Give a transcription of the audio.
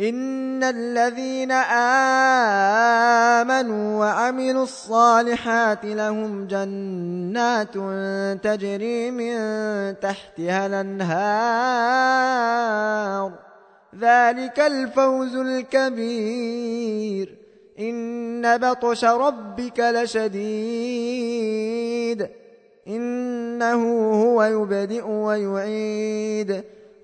إن الذين آمنوا وعملوا الصالحات لهم جنات تجري من تحتها الأنهار ذلك الفوز الكبير إن بطش ربك لشديد إنه هو يبدئ ويعيد